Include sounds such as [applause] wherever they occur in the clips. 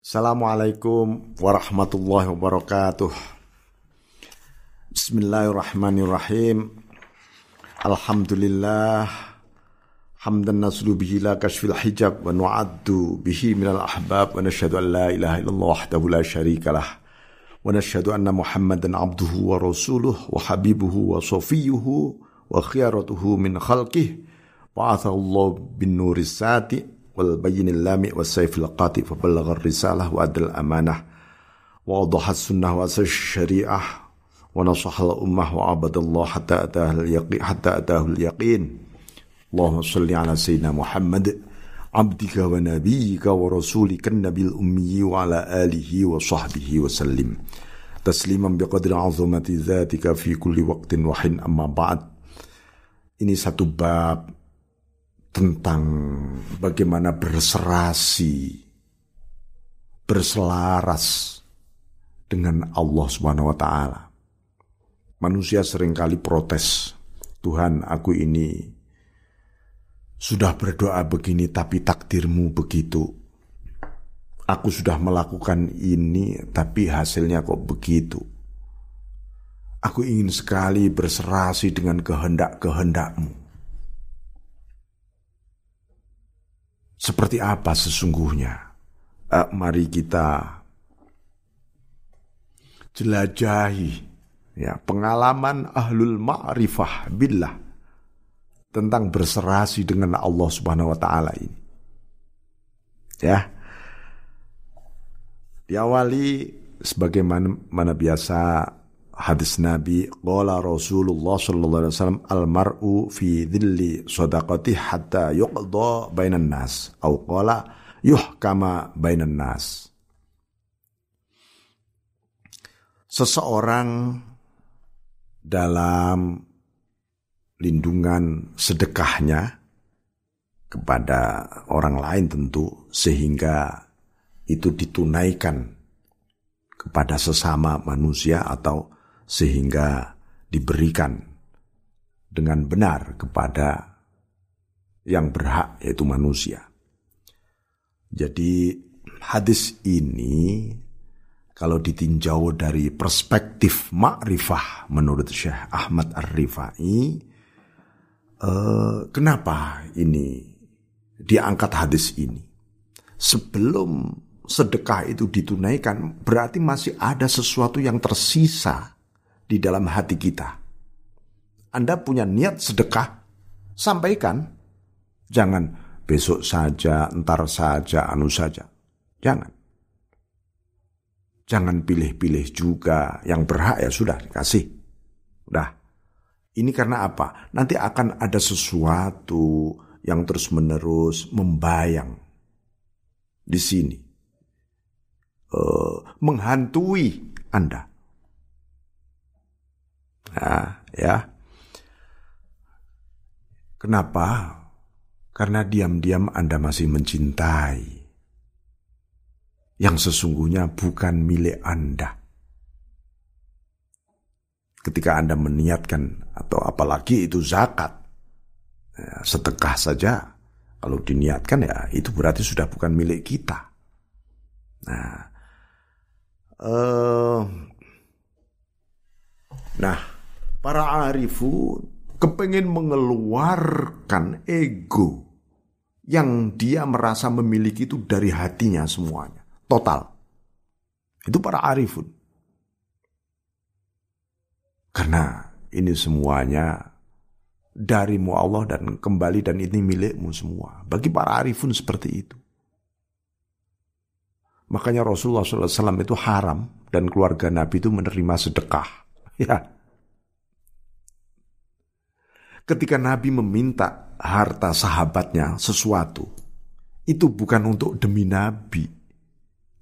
Assalamualaikum warahmatullahi wabarakatuh. Bismillahirrahmanirrahim. Alhamdulillah hamdan naslu bihi la kashfil hijab wa nu'addu bihi minal ahbab wa nashhadu an la ilaha illallah wahdahu la syarika lah wa nashhadu anna muhammadan abduhu wa rasuluh wa habibuhu wa safiyuhu wa khiyaratuhu min khalqih ba'athahu Allah bin nuris sati والبين اللامع والسيف القاطع فبلغ الرسالة وأدى الأمانة وأوضح السنة وأسس الشريعة ونصح الأمة وعبد الله حتى أتاه اليقين حتى أتاه اليقين. اللهم صل على سيدنا محمد عبدك ونبيك ورسولك النبي الأمي وعلى آله وصحبه وسلم. تسليما بقدر عظمة ذاتك في كل وقت وحين. أما بعد satu bab tentang bagaimana berserasi, berselaras dengan Allah Subhanahu wa taala. Manusia sering kali protes, Tuhan aku ini sudah berdoa begini tapi takdirmu begitu. Aku sudah melakukan ini tapi hasilnya kok begitu. Aku ingin sekali berserasi dengan kehendak-kehendakmu. Seperti apa sesungguhnya. Uh, mari kita jelajahi ya pengalaman ahlul ma'rifah billah tentang berserasi dengan Allah Subhanahu wa taala ini. Ya. Diawali sebagaimana mana biasa hadis Nabi qala Rasulullah sallallahu alaihi wasallam al mar'u fi dhilli sadaqati hatta yuqda bainan nas. Au qala yuhkama bainan nas. Seseorang dalam lindungan sedekahnya kepada orang lain tentu sehingga itu ditunaikan kepada sesama manusia atau sehingga diberikan dengan benar kepada yang berhak yaitu manusia. Jadi hadis ini kalau ditinjau dari perspektif makrifah menurut Syekh Ahmad Ar-Rifai eh, kenapa ini diangkat hadis ini? Sebelum sedekah itu ditunaikan berarti masih ada sesuatu yang tersisa di dalam hati kita. Anda punya niat sedekah, sampaikan. Jangan besok saja, entar saja, anu saja. Jangan. Jangan pilih-pilih juga. Yang berhak ya sudah dikasih. Udah. Ini karena apa? Nanti akan ada sesuatu yang terus-menerus membayang di sini. Uh, menghantui Anda. Nah, ya. Kenapa? Karena diam-diam Anda masih mencintai yang sesungguhnya bukan milik Anda. Ketika Anda meniatkan atau apalagi itu zakat, ya, saja kalau diniatkan ya itu berarti sudah bukan milik kita. Nah, uh, nah para arifun kepengen mengeluarkan ego yang dia merasa memiliki itu dari hatinya semuanya. Total. Itu para arifun. Karena ini semuanya darimu Allah dan kembali dan ini milikmu semua. Bagi para arifun seperti itu. Makanya Rasulullah SAW itu haram dan keluarga Nabi itu menerima sedekah. [laughs] Ya, ketika Nabi meminta harta sahabatnya sesuatu, itu bukan untuk demi Nabi,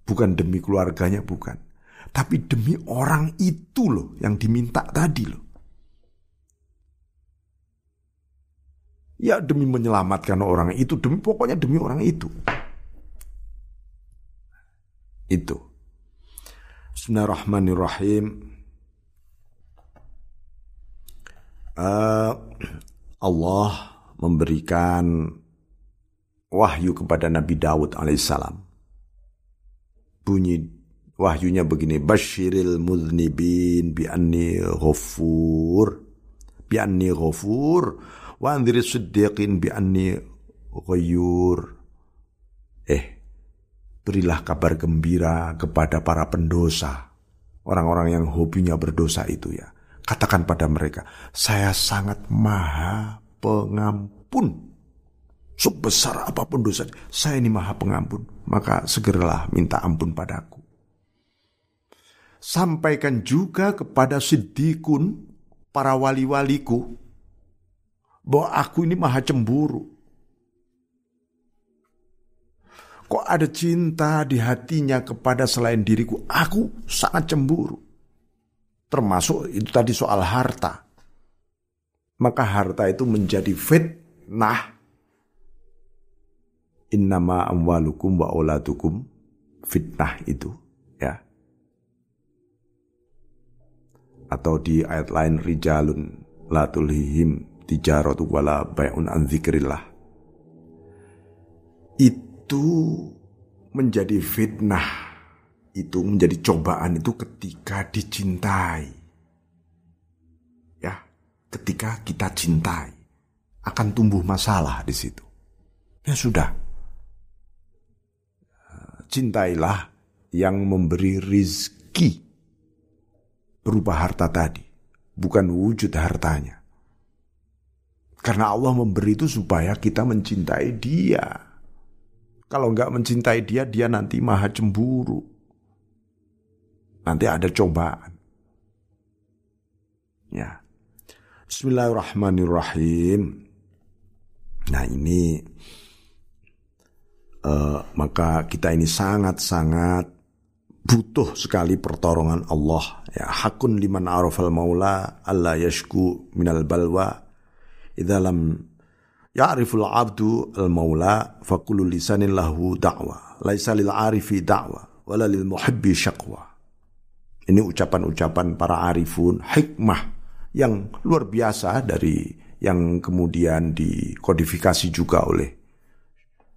bukan demi keluarganya, bukan. Tapi demi orang itu loh yang diminta tadi loh. Ya demi menyelamatkan orang itu, demi pokoknya demi orang itu. Itu. Bismillahirrahmanirrahim. uh, Allah memberikan wahyu kepada Nabi Daud alaihissalam. Bunyi wahyunya begini basyiril mudnibin bi anni ghafur. Bi anni ghafur. Wa anzir siddiqin bi anni ghayyur eh berilah kabar gembira kepada para pendosa. Orang-orang yang hobinya berdosa itu ya katakan pada mereka saya sangat maha pengampun sebesar apa pun dosa saya ini maha pengampun maka segeralah minta ampun padaku sampaikan juga kepada siddiqun para wali-waliku bahwa aku ini maha cemburu. Kok ada cinta di hatinya kepada selain diriku? Aku sangat cemburu. Termasuk itu tadi soal harta. Maka harta itu menjadi fitnah. Innama amwalukum wa auladukum fitnah itu ya atau di ayat lain rijalun la tulhihim tijaratu wala bai'un an zikrillah itu menjadi fitnah itu menjadi cobaan itu ketika dicintai ya ketika kita cintai akan tumbuh masalah di situ ya sudah cintailah yang memberi rizki berupa harta tadi, bukan wujud hartanya. Karena Allah memberi itu supaya kita mencintai dia. Kalau nggak mencintai dia, dia nanti maha cemburu. Nanti ada cobaan. Ya. Bismillahirrahmanirrahim. Nah ini uh, maka kita ini sangat-sangat butuh sekali pertolongan Allah. Ya, hakun liman arafal maula alla yashku minal balwa. Idza lam ya'riful abdu al maula fa kullu lisanin lahu da'wa. Laisa lil arifi da'wa wala lil muhibbi syaqwa. Ini ucapan-ucapan para arifun, hikmah yang luar biasa dari yang kemudian dikodifikasi juga oleh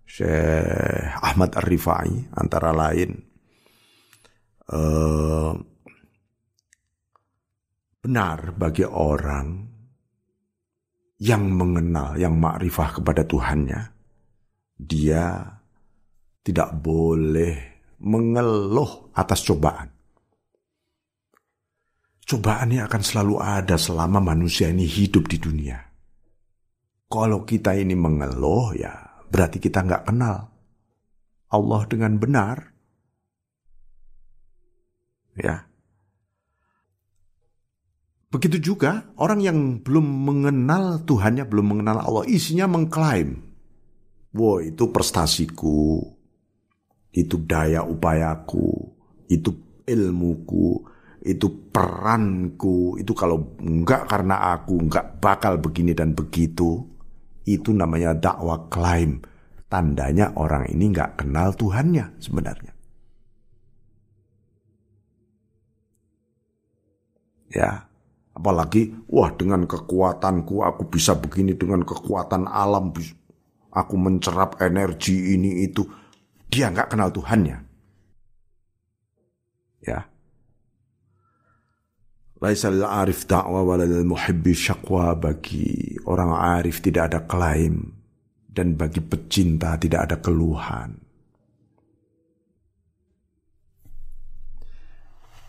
Syekh Ahmad Ar-Rifai antara lain uh, benar bagi orang yang mengenal, yang makrifah kepada Tuhannya, dia tidak boleh mengeluh atas cobaan. Cobaan ini akan selalu ada selama manusia ini hidup di dunia. Kalau kita ini mengeluh ya berarti kita nggak kenal Allah dengan benar Ya. Begitu juga orang yang belum mengenal Tuhannya, belum mengenal Allah, isinya mengklaim. Wah itu prestasiku, itu daya upayaku, itu ilmuku, itu peranku, itu kalau enggak karena aku enggak bakal begini dan begitu, itu namanya dakwah klaim. Tandanya orang ini enggak kenal Tuhannya sebenarnya. Ya. Apalagi, wah dengan kekuatanku aku bisa begini dengan kekuatan alam. Aku mencerap energi ini itu. Dia nggak kenal Tuhannya. Ya. Laisal arif da'wa walal muhibbi syakwa bagi orang arif tidak ada klaim dan bagi pecinta tidak ada keluhan.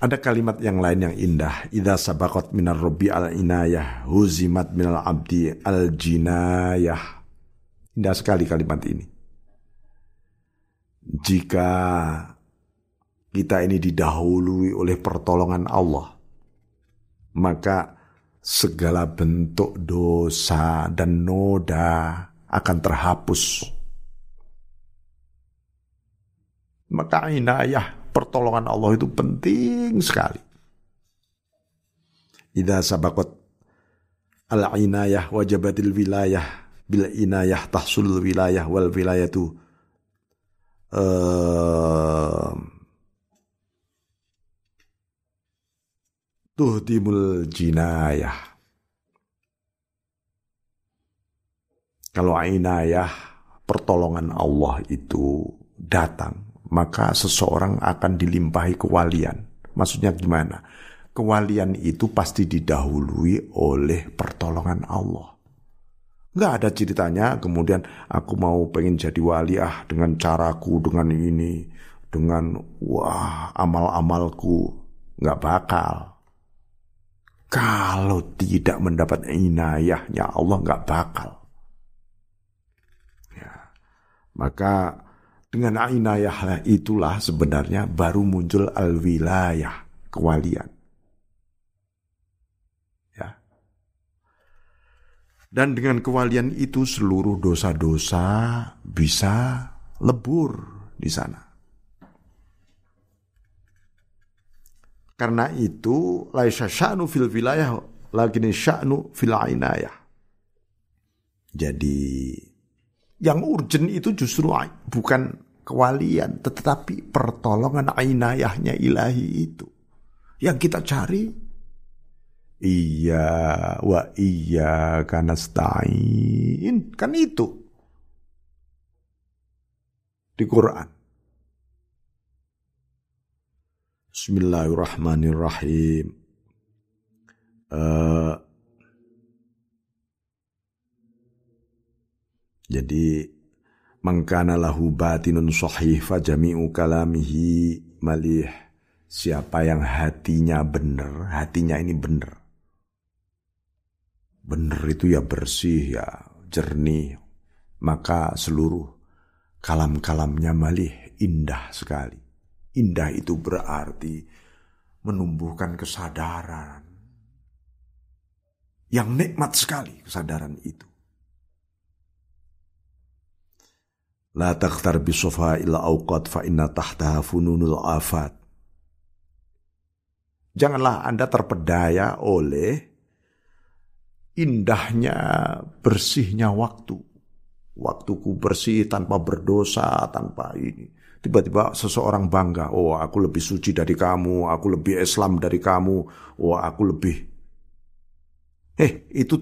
Ada kalimat yang lain yang indah. Idza sabaqat minar rabbi al inayah huzimat minal abdi al jinayah. Indah sekali kalimat ini. Jika kita ini didahului oleh pertolongan Allah, maka segala bentuk dosa dan noda akan terhapus. Maka inayah pertolongan Allah itu penting sekali. Idza sabaqat al-inayah wajabatil wilayah bil inayah tahsul wilayah wal wilayatu uh, tuhdimul jinayah. Kalau inayah pertolongan Allah itu datang maka seseorang akan dilimpahi kewalian. Maksudnya gimana? Kewalian itu pasti didahului oleh pertolongan Allah. Nggak ada ceritanya kemudian aku mau pengen jadi wali ah dengan caraku, dengan ini, dengan wah amal-amalku. Nggak bakal. Kalau tidak mendapat inayahnya Allah nggak bakal. Maka dengan inayah itulah sebenarnya baru muncul al-wilayah, kewalian. Ya. Dan dengan kewalian itu seluruh dosa-dosa bisa lebur di sana. Karena itu laisa sya'nu fil wilayah lagi sya'nu fil inayah. Jadi yang urgent itu justru bukan kewalian, tetapi pertolongan ainayahnya ilahi itu. Yang kita cari, iya wa iya karena stain, kan itu. Di Quran. Bismillahirrahmanirrahim. Uh, Jadi mangkana lahu batinun sahih fajami'u kalamihi malih. Siapa yang hatinya benar, hatinya ini benar. Benar itu ya bersih, ya jernih. Maka seluruh kalam-kalamnya malih indah sekali. Indah itu berarti menumbuhkan kesadaran. Yang nikmat sekali kesadaran itu. La takhtar bisofa ila awqat fa inna tahtaha fununul afat. Janganlah Anda terpedaya oleh indahnya bersihnya waktu. Waktuku bersih tanpa berdosa, tanpa ini. Tiba-tiba seseorang bangga, oh aku lebih suci dari kamu, aku lebih Islam dari kamu, oh aku lebih... Eh, itu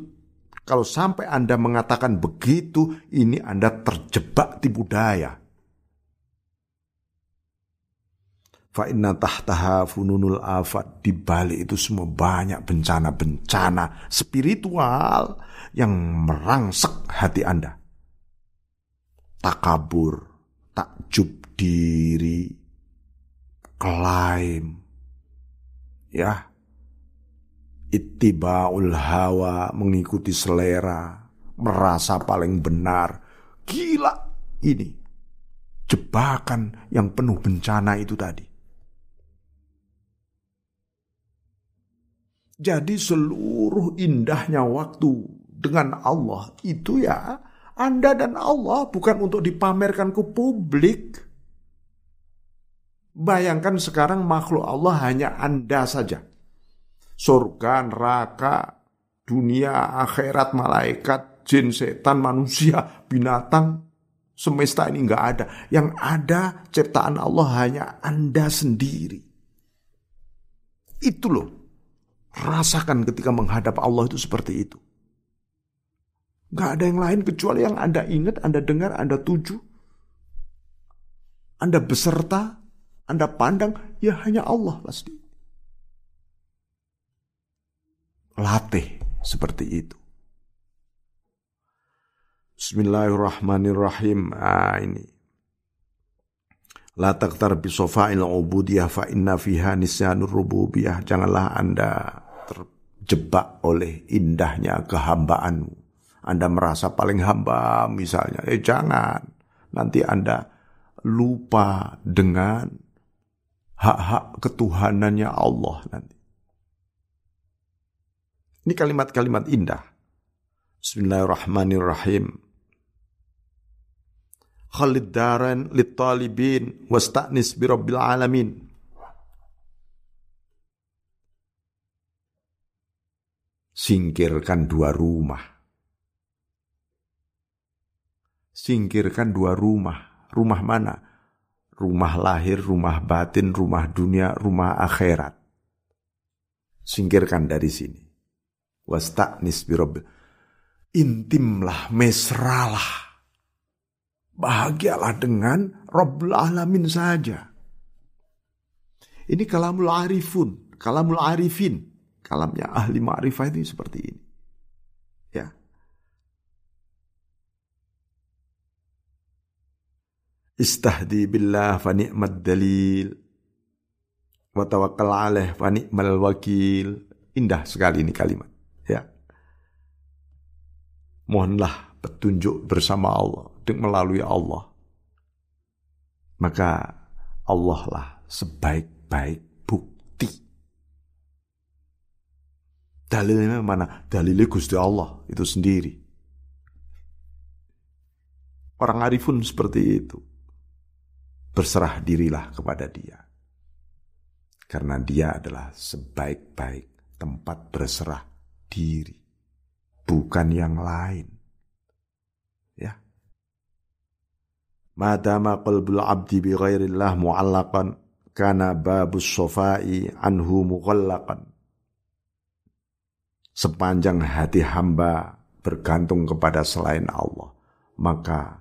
kalau sampai Anda mengatakan begitu, ini Anda terjebak tipu daya. Fa inna tahtaha fununul afat di balik itu semua banyak bencana-bencana spiritual yang merangsek hati Anda. Takabur, takjub diri, klaim, ya, Ittibaul hawa, mengikuti selera, merasa paling benar. Gila ini. Jebakan yang penuh bencana itu tadi. Jadi seluruh indahnya waktu dengan Allah itu ya Anda dan Allah bukan untuk dipamerkan ke publik. Bayangkan sekarang makhluk Allah hanya Anda saja surga, neraka, dunia, akhirat, malaikat, jin, setan, manusia, binatang, semesta ini nggak ada. Yang ada ciptaan Allah hanya Anda sendiri. Itu loh. Rasakan ketika menghadap Allah itu seperti itu. Gak ada yang lain kecuali yang Anda ingat, Anda dengar, Anda tuju. Anda beserta, Anda pandang, ya hanya Allah pasti. latih seperti itu. Bismillahirrahmanirrahim. Ah, ini. La taktar bisofa'il ubudiyah fa inna fiha nisyanur rububiyah. Janganlah Anda terjebak oleh indahnya kehambaanmu. Anda merasa paling hamba misalnya. Eh jangan. Nanti Anda lupa dengan hak-hak ketuhanannya Allah nanti. Ini kalimat-kalimat indah. Bismillahirrahmanirrahim. Khalid daran talibin wasta'nis bi rabbil alamin. Singkirkan dua rumah. Singkirkan dua rumah. Rumah mana? Rumah lahir, rumah batin, rumah dunia, rumah akhirat. Singkirkan dari sini wasta'nis birabbil. Intimlah, mesralah. Bahagialah dengan Rabbul Alamin saja. Ini kalamul arifun, kalamul arifin. Kalamnya ahli ma'rifah itu seperti ini. Ya. Istahdi billah fa ni'mad dalil wa tawakkal alaih fa ni'mal wakil. Indah sekali ini kalimat. Ya. Mohonlah petunjuk bersama Allah melalui Allah. Maka Allah lah sebaik-baik bukti. Dalilnya mana? Dalilnya Gusti Allah itu sendiri. Orang arifun seperti itu. Berserah dirilah kepada dia. Karena dia adalah sebaik-baik tempat berserah diri. Bukan yang lain. Madama qalbul abdi bi ghairillah mu'allaqan kana babus sofai anhu mughallaqan. Sepanjang hati hamba bergantung kepada selain Allah, maka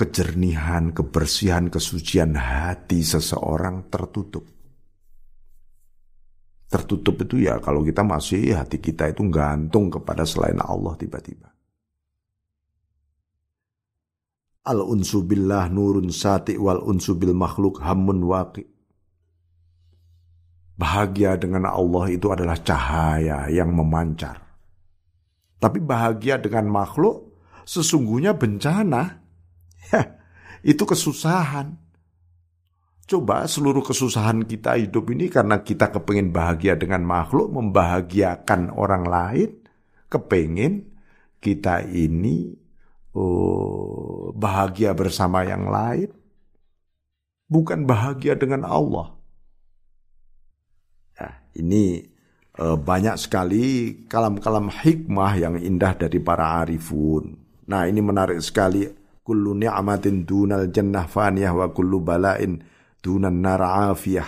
kejernihan, kebersihan, kesucian hati seseorang tertutup. Tertutup itu ya kalau kita masih hati kita itu gantung kepada selain Allah tiba-tiba. Al unsu billah nurun sati wal unsu bil makhluk hamun waqi. Bahagia dengan Allah itu adalah cahaya yang memancar. Tapi bahagia dengan makhluk sesungguhnya bencana. Ya, itu kesusahan. Coba seluruh kesusahan kita hidup ini karena kita kepengen bahagia dengan makhluk, membahagiakan orang lain, kepengen kita ini oh, bahagia bersama yang lain, bukan bahagia dengan Allah. Nah, ini eh, banyak sekali kalam-kalam hikmah yang indah dari para arifun. Nah, ini menarik sekali. Kullu ni'matin dunal jannah faniyah wa kullu bala'in dunan nar afiyah.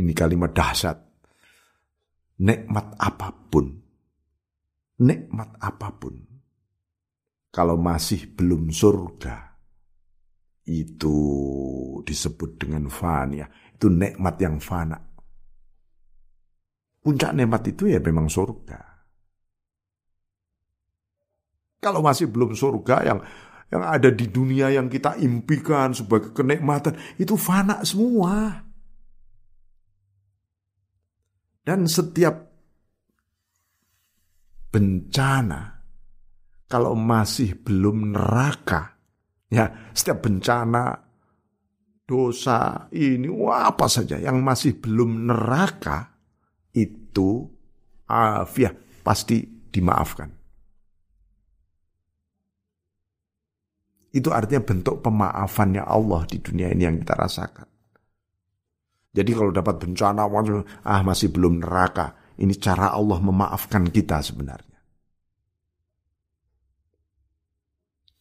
Ini kalimat dahsyat. Nikmat apa pun, nikmat apa pun kalau masih belum surga itu disebut dengan fania itu nikmat yang fana puncak nikmat itu ya memang surga kalau masih belum surga yang yang ada di dunia yang kita impikan sebagai kenikmatan itu fana semua dan setiap bencana kalau masih belum neraka, ya setiap bencana, dosa ini, wah apa saja yang masih belum neraka itu afiah pasti dimaafkan. Itu artinya bentuk pemaafannya Allah di dunia ini yang kita rasakan. Jadi kalau dapat bencana, ah masih belum neraka. Ini cara Allah memaafkan kita sebenarnya.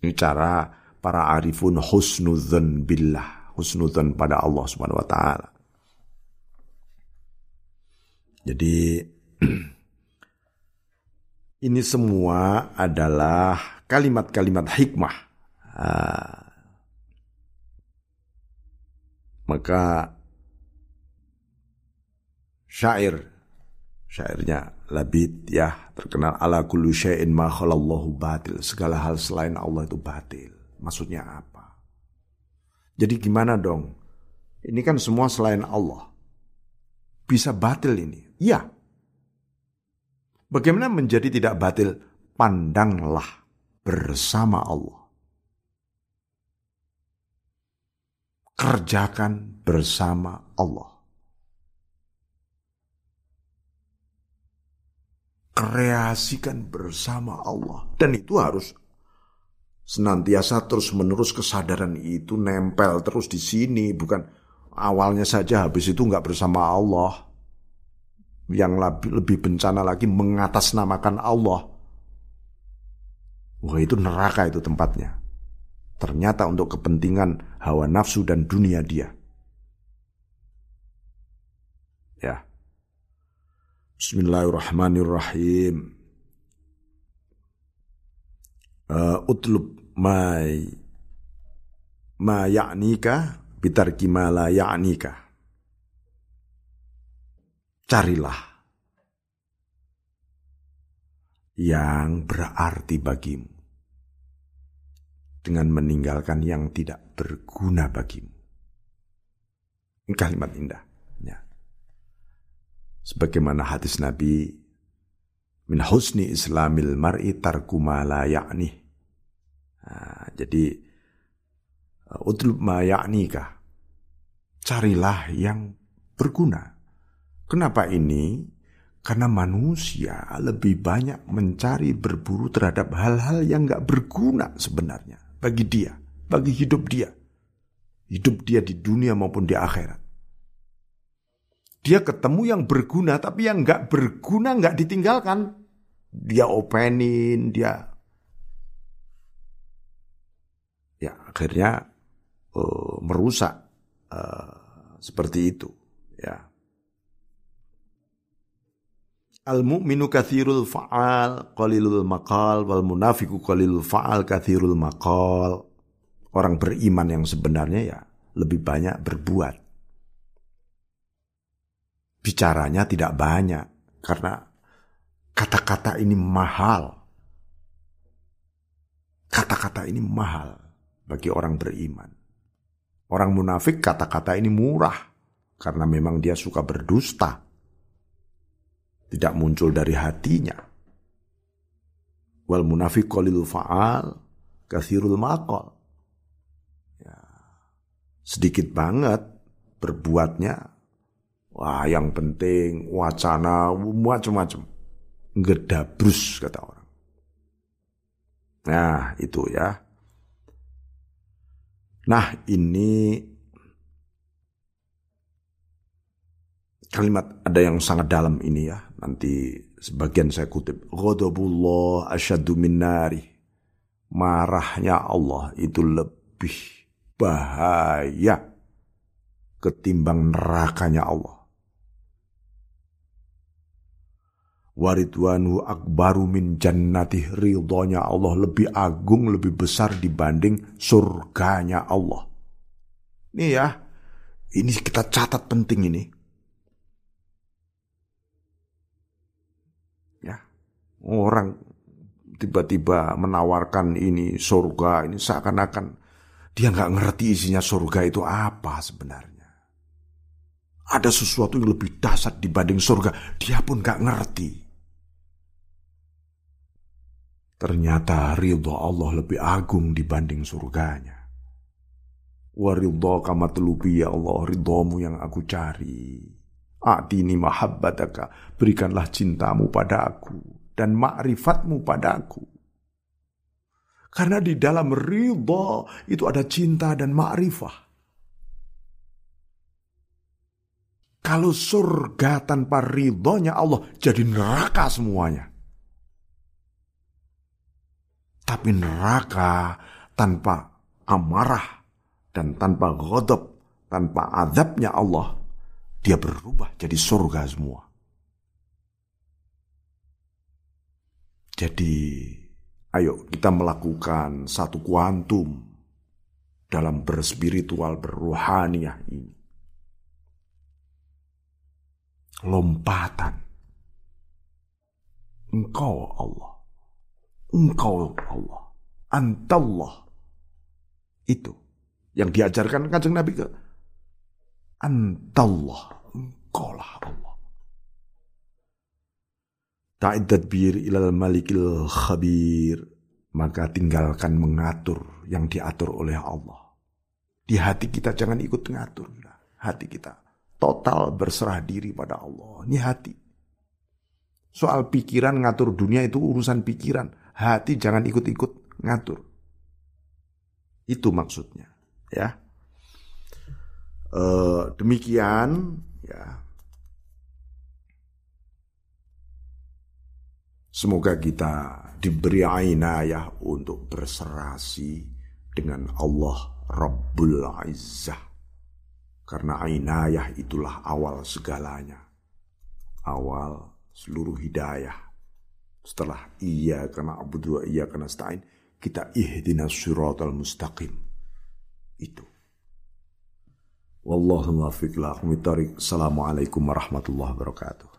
Ini cara para arifun husnudzan billah, husnudzan pada Allah Subhanahu wa taala. Jadi [clears throat] ini semua adalah kalimat-kalimat hikmah. Uh, maka syair syairnya Labid ya terkenal ala kullu syai'in ma khalallahu batil. Segala hal selain Allah itu batil. Maksudnya apa? Jadi gimana dong? Ini kan semua selain Allah. Bisa batil ini? Iya. Bagaimana menjadi tidak batil? Pandanglah bersama Allah. Kerjakan bersama Allah. kreasikan bersama Allah. Dan itu harus senantiasa terus menerus kesadaran itu nempel terus di sini. Bukan awalnya saja habis itu nggak bersama Allah. Yang lebih bencana lagi mengatasnamakan Allah. Wah itu neraka itu tempatnya. Ternyata untuk kepentingan hawa nafsu dan dunia dia. Ya. Bismillahirrahmanirrahim. Uh, utlub mai ma ya'nika bitarki ma la ya'nika. Carilah yang berarti bagimu dengan meninggalkan yang tidak berguna bagimu. Ini kalimat indah. Ya. Sebagaimana hadis Nabi min husni islamil mar'i tarku ma la ya'ni. Nah, jadi uh, utlub ma ya'nika. Carilah yang berguna. Kenapa ini? Karena manusia lebih banyak mencari berburu terhadap hal-hal yang gak berguna sebenarnya bagi dia, bagi hidup dia. Hidup dia di dunia maupun di akhirat. Dia ketemu yang berguna, tapi yang gak berguna gak ditinggalkan dia openin, dia ya akhirnya uh, merusak uh, seperti itu ya Al mu'minu kathirul fa'al qalilul maqal wal munafiku qalilul fa'al kathirul maqal. Orang beriman yang sebenarnya ya lebih banyak berbuat. Bicaranya tidak banyak karena Kata-kata ini mahal. Kata-kata ini mahal bagi orang beriman. Orang munafik kata-kata ini murah karena memang dia suka berdusta. Tidak muncul dari hatinya. Wal munafik qalilul fa'al kathirul maqal. Ya, sedikit banget berbuatnya. Wah, yang penting wacana macam-macam ngedabrus kata orang. Nah, itu ya. Nah, ini kalimat ada yang sangat dalam ini ya. Nanti sebagian saya kutip. Ghadabullah asyaddu minnari. Marahnya Allah itu lebih bahaya ketimbang nerakanya Allah. waridwanu akbaru min jannati ridhonya Allah lebih agung lebih besar dibanding surganya Allah. Ini ya, ini kita catat penting ini. Orang tiba-tiba menawarkan ini surga ini seakan-akan dia nggak ngerti isinya surga itu apa sebenarnya. Ada sesuatu yang lebih dahsyat dibanding surga, dia pun nggak ngerti. Ternyata ridho Allah lebih agung dibanding surganya. Waridho kamatlubi ya Allah, ridhomu yang aku cari. A'tini mahabbataka, berikanlah cintamu pada aku dan ma'rifatmu pada aku. Karena di dalam ridho itu ada cinta dan ma'rifah. Kalau surga tanpa ridhonya Allah jadi neraka semuanya. Tapi neraka tanpa amarah dan tanpa ghadab, tanpa azabnya Allah, dia berubah jadi surga semua. Jadi, ayo kita melakukan satu kuantum dalam berspiritual, berruhaniah ini. Lompatan. Engkau Allah Engkau Allah. Antallah. Itu. Yang diajarkan kanjeng Nabi ke. Antallah. Engkaulah Allah. Ta'id bir ilal malikil khabir. Maka tinggalkan mengatur yang diatur oleh Allah. Di hati kita jangan ikut mengatur. Hati kita total berserah diri pada Allah. Ini hati. Soal pikiran ngatur dunia itu urusan pikiran hati jangan ikut-ikut ngatur. Itu maksudnya, ya. E, demikian, ya. Semoga kita diberi ainayah untuk berserasi dengan Allah Rabbul Izzah. Karena ainayah itulah awal segalanya. Awal seluruh hidayah setelah iya karena abu dua iya karena stain kita ihdina al mustaqim. itu. Wallahu muwaffiq Assalamualaikum warahmatullahi wabarakatuh.